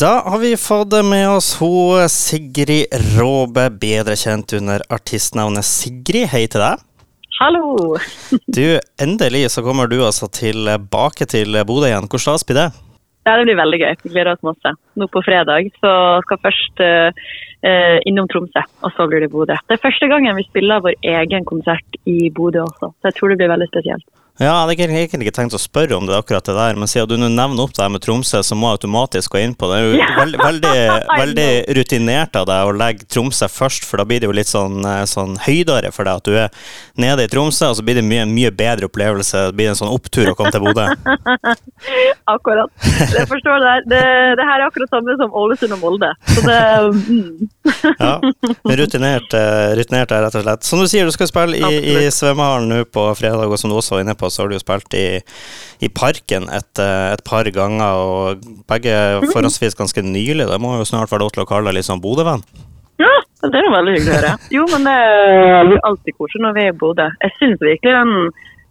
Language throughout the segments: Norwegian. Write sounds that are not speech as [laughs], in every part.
Da har vi fått med oss hun Sigrid Råbe, bedre kjent under artistnavnet Sigrid. Hei til deg. Hallo! [laughs] Du, endelig så kommer du altså tilbake til Bodø igjen. Hvor stas blir det? Ja, det blir veldig gøy. Vi gleder oss masse. Nå på fredag så skal først uh, innom Tromsø, og så blir det Bodø. Det er første gangen vi spiller vår egen konsert i Bodø også, så jeg tror det blir veldig spesielt. Ja, Jeg hadde egentlig ikke tenkt å spørre om det akkurat det der, men siden du nå nevner opp det her med Tromsø, så må jeg automatisk gå inn på det. Det er jo veldig, [laughs] veldig, veldig rutinert av deg å legge Tromsø først, for da blir det jo litt sånn, eh, sånn høydere for deg at du er nede i Tromsø, og så blir det mye, mye bedre opplevelse. Det blir en sånn opptur å komme til Bodø. [laughs] Akkurat. Jeg forstår det. Det, det her er akkurat samme som Ålesund og Molde. Så det mm. [laughs] Ja, rutinert, eh, rutinert er rett og slett. Som du sier, du skal spille i, i svømmehallen nå på fredag, og som du også var inne på, så har du jo spilt i, i Parken et, eh, et par ganger, og begge forholdsvis ganske nylig. Det må jo snart være lov til å kalle deg litt sånn Bodø-venn? Ja, det er jo veldig hyggelig å høre. Jo, men det er jo alltid koselig når vi er i Bodø. Jeg syns virkelig den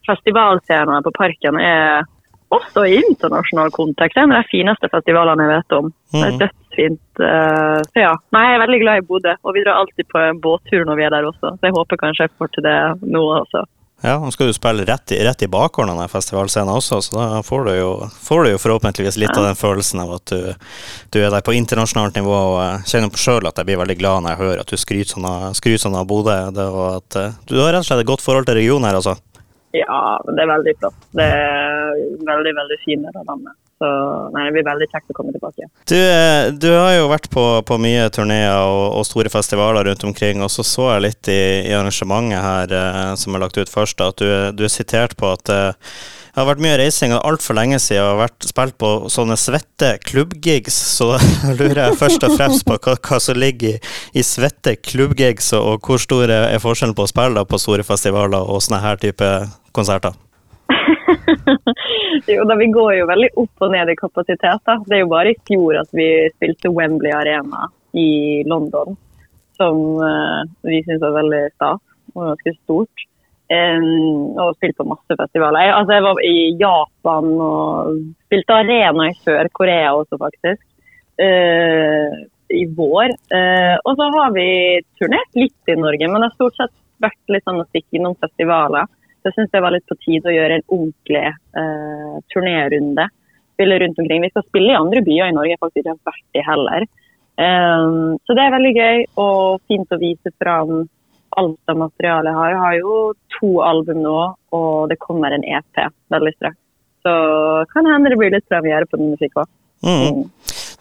festivalscenen på Parken er også i internasjonal kontekst en av de fineste festivalene jeg vet om. Det er Mhm. dødsfint. eh, Så ja. Nei, jeg er veldig glad i Bodø, og vi drar alltid på båttur når vi er der også. Så jeg håper kanskje jeg får til det nå også. Ja, nå skal du spille rett i, rett i bakgården av den festivalscenen også, så da får du jo, får du jo forhåpentligvis litt av den følelsen av at du, du er der på internasjonalt nivå. og Jeg kjenner på sjøl at jeg blir veldig glad når jeg hører at du skryter sånn av, skryter sånn av Bodø. Det, og at eh, du har rett og slett et godt forhold til regionen her, altså. Ja, det er veldig flott. Det er veldig, veldig fin av landet. Så nei, det blir veldig kjekt å komme tilbake. Du, eh, du har jo vært på, på mye turneer og, og store festivaler rundt omkring, og så så jeg litt i, i arrangementet her eh, som er lagt ut først, at du, du er sitert på at eh, det har vært mye reising og altfor lenge siden og vært spilt på sånne svette klubbgigs, så [laughs] da lurer jeg først og fremst på hva, hva som ligger i, i svette klubbgigs, og, og hvor stor er er forskjellen på å spille da på store festivaler og sånne her type konserter? [laughs] [laughs] jo, da Vi går jo veldig opp og ned i kapasitet. da. Det er jo bare i fjor at vi spilte Wembley Arena i London, som uh, vi syns var veldig stas og ganske stort. Um, og spilt på masse festivaler. Jeg, altså, jeg var i Japan og spilte arena i Sør-Korea også, faktisk. Uh, I vår. Uh, og så har vi turnert litt i Norge, men det har stort sett vært litt sånn å stikke innom festivaler. Så jeg syns det var litt på tide å gjøre en ordentlig eh, turnérunde. Spille rundt omkring. Vi skal spille i andre byer i Norge jeg faktisk ikke har vært i heller. Um, så det er veldig gøy og fint å vise fram alt av materialet jeg har. Jeg har jo to album nå, og det kommer en EP veldig straks. Så kan hende det blir litt premiere på den musikk òg. Mm.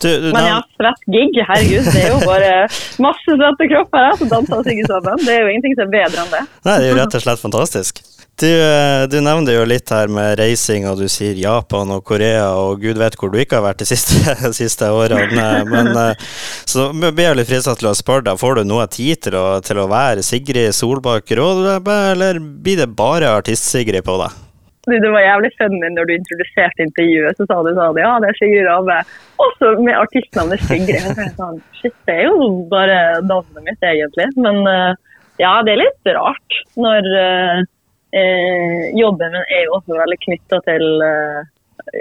Du, du, Men ja, svett gig, herregud. Det er jo bare [laughs] masse svette kropper her som danser og synger sammen. Det er jo ingenting som er bedre enn det. Nei, det er jo rett og slett fantastisk. Du, eh, du nevner jo litt her med reising, og du sier Japan og Korea, og gud vet hvor du ikke har vært de siste, [laughs] siste årene. [laughs] Men eh, så blir jeg litt fristet til å spørre deg, får du noe tid til å, til å være Sigrid Solbakk Rådebæ, eller blir det bare Artist-Sigrid på deg? Det var jævlig funny når du introduserte intervjuet. Så sa du sånn Ja, det er Sigrid Rabe. Også med artistnavnet Sigrid. Jeg tenkte sånn, Shit, det er jo bare navnet mitt, egentlig. Men eh, ja, det er litt rart når eh, jobben min er jo også veldig knytta til eh,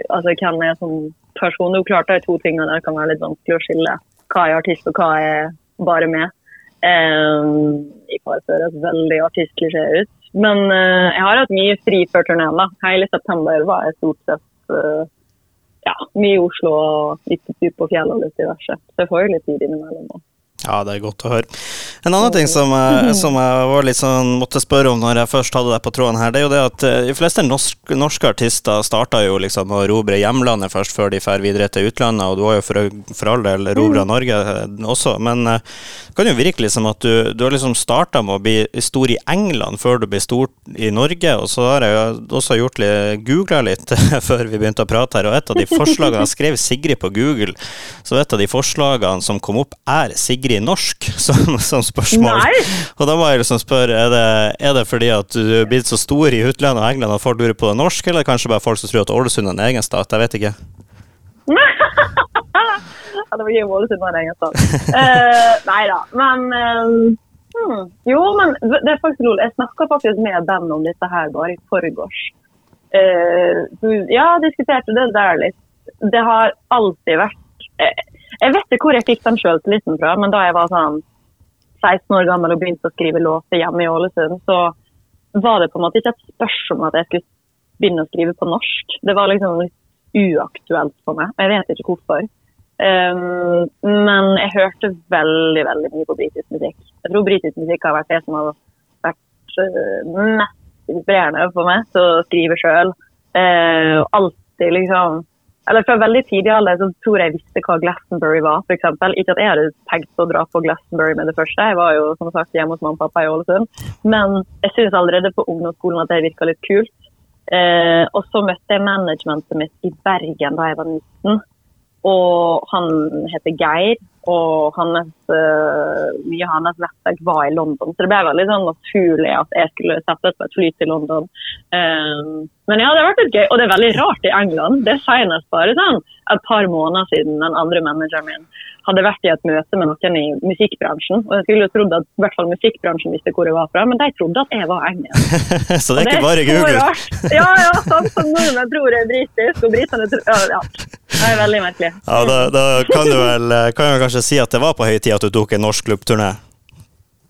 altså hvem jeg er som person. Det er jo klart er to tingene der kan være litt vanskelig å skille. Hva er artist, og hva er bare med. Eh, I fare høres veldig artistklisjé ut. Men eh, jeg har hatt mye fri før turneen. Hele september var jeg stort sett eh, ja, mye i Oslo og litt på fjellet og litt diverse. Så jeg får jo litt tid innimellom. også. Ja, det er godt å høre. En annen ting som jeg, som jeg var litt sånn, måtte spørre om når jeg først hadde deg på tråden her, det er jo det at eh, de fleste norsk, norske artister starta jo liksom å erobre hjemlandet først, før de drar videre til utlandet, og du har jo for, for all del erobra Norge eh, også, men eh, det kan jo virke liksom at du, du har liksom starta med å bli stor i England før du blir stor i Norge, og så har jeg jo også gjort litt, googla [laughs] litt før vi begynte å prate her, og et av de forslagene jeg skrev Sigrid på Google, så et av de forslagene som kom opp, er Sigrid norsk, [laughs] som, som spørsmål. Nei! Og da må jeg liksom spørre, er det, er det fordi at du er blitt så stor i utlandet og England at folk lurer på det norsk, eller kanskje bare folk som tror at Ålesund er en egen stat? Jeg vet ikke. [laughs] Ja, det var gøy om Ålesund var en egen stat. Uh, nei da, men uh, hmm. Jo, men det er faktisk rolig. Jeg snakka faktisk med Ben om dette her bare i forgårs. Uh, ja, diskuterte det der litt. Det har alltid vært eh, Jeg vet ikke hvor jeg fikk den sjøltilliten fra, men da jeg var sånn 16 år gammel og begynte å skrive låter hjemme i Ålesund, så var det på en måte ikke et spørsmål at jeg skulle begynne å skrive på norsk. Det var liksom litt uaktuelt for meg. Jeg vet ikke hvorfor. Um, men jeg hørte veldig veldig mye på britisk musikk. Jeg tror britisk musikk har vært det som har vært uh, mest inspirerende for meg til å skrive sjøl. Uh, alltid liksom eller Fra veldig tidlig alder så tror jeg visste hva Glastonbury var. Eksempel. Ikke at jeg hadde tenkt å dra på Glastonbury med det første, jeg var jo som sagt hjemme hos mamma og pappa i Ålesund. Men jeg syns allerede på ungdomsskolen at det virka litt kult. Eh, og så møtte jeg managementet mitt i Bergen da jeg var 19. Og han heter Geir, og hans, uh, mye av hans nettverk var i London. Så det ble veldig sånn naturlig at jeg skulle settes på et fly til London. Um, men ja, det har vært litt gøy. Og det er veldig rart i England. Det er senest bare sånn et par måneder siden den andre manageren min hadde vært i et møte med noen i musikkbransjen. Og jeg skulle jo trodd at i hvert fall musikkbransjen visste hvor jeg var fra, men de trodde at jeg var engelsk. [laughs] så det er ikke bare Google? Ja, ja, sånn som nordmenn tror jeg er britisk, og britene tror ja, ja. Det er veldig merkelig. Ja, Da, da kan du vel kan jeg kanskje si at det var på høy tid at du tok en norsk klubbturné?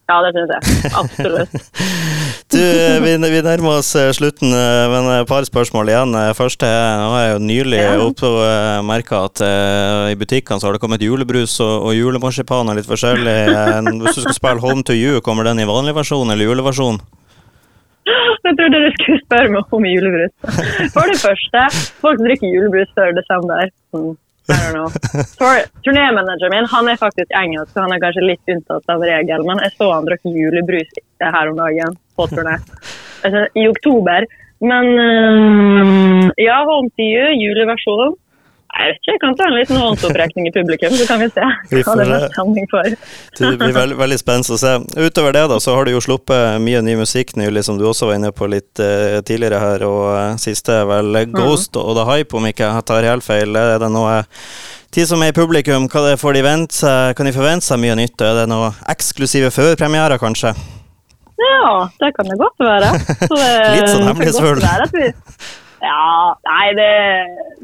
Ja, det syns jeg. Absolutt. [laughs] du, vi, vi, nærmer oss eh, slutten, eh, men et par spørsmål igjen. Først Første nå har jeg jo nylig ja. merka at uh, i butikkene så har det kommet julebrus og, og julemarsipan og litt forskjellig. Hvis du skal spille Home to you, kommer den i vanlig versjon eller juleversjon? Jeg trodde du skulle spørre meg om julebrus. For det første, folk drikker julebrus før desember. Mm. Turnémanageren min han er faktisk engelsk, så han er kanskje litt unntatt av regelen. Men jeg så han drakk julebrus her om dagen på turné. Altså, I oktober. Men um, ja, Home to you, juleversjon. Jeg vet ikke, jeg kan ta en liten håndsopprekning i publikum, så kan vi se [laughs] vi hva det er stemning for. det blir veldig, veldig spennende å se. Utover det da, så har du jo sluppet mye ny musikk nylig, som du også var inne på litt uh, tidligere her. og uh, Siste er vel Ghost mm. og The Hype, om ikke jeg tar helt feil. Er det noe de som er i publikum, hva det får de vente Kan de forvente seg mye nytt? Er det noe eksklusive førpremierer, kanskje? Ja, det kan det godt være. Det, [laughs] Litt sånn hemmelighetsfull. Ja, nei, det,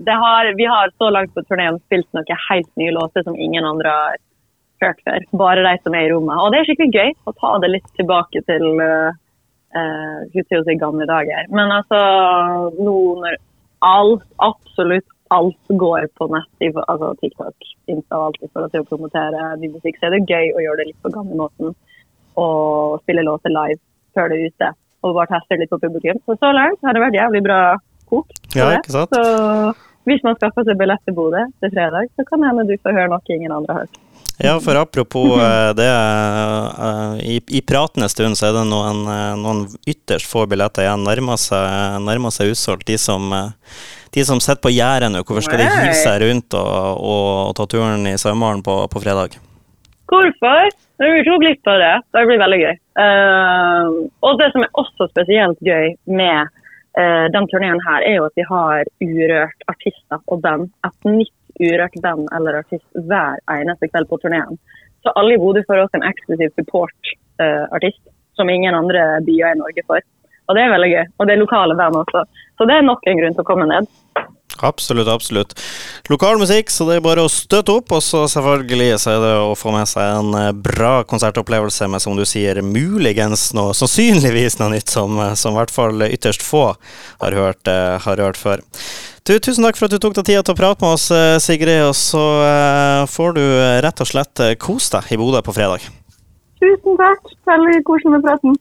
det har, Vi har så langt på turneen spilt noen helt nye låter som ingen andre har hørt før. Bare de som er i rommet. Og det er skikkelig gøy å ta det litt tilbake til uh, uh, si gamle dager. Men altså, nå når alt, absolutt alt går på nett, altså TikTok, Insta og alt i forhold til å promotere ny musikk, så er det gøy å gjøre det litt på gamlemåten. Og spille låter live før det er ute. Og bare teste litt på publikum. Så så langt har det vært jævlig bra kok. Ja, ikke sant? Så hvis man skaffer seg billett til Bodø til fredag, så kan hende du får høre noe ingen andre har hørt. Ja, for apropos eh, det, eh, i, i pratende stund så er det noen, eh, noen ytterst få billetter igjen. Nærmer seg, nærmer seg utsolgt. De som, de som sitter på gjerdet nå, hvorfor skal de hive seg rundt og, og, og, ta turen i sommeren på, på, fredag? Hvorfor? Vi tok litt av det. Det blir veldig gøy. Uh, og det som er også spesielt gøy med eh, den turneen her er jo at vi har urørt artister og band. Et nytt urørt band eller artist hver eneste kveld på turneen. Så alle i Bodø får også en eksklusiv support-artist eh, som ingen andre byer i Norge får. Og det er veldig gøy. Og det er lokale band også. Så det er nok en grunn til å komme ned. Absolutt, absolutt. Lokal musikk, så det er bare å støtte opp. Og så selvfølgelig så er det å få med seg en eh, bra konsertopplevelse med, som du sier, muligens noe, sannsynligvis noe nytt som, eh, som i hvert fall ytterst få har hørt, uh, har hørt før. Du, tusen takk for at du tok deg tida til å prate med oss, Sigrid. Og så får du rett og slett kose deg i Bodø på fredag. Tusen takk. Veldig koselig med praten.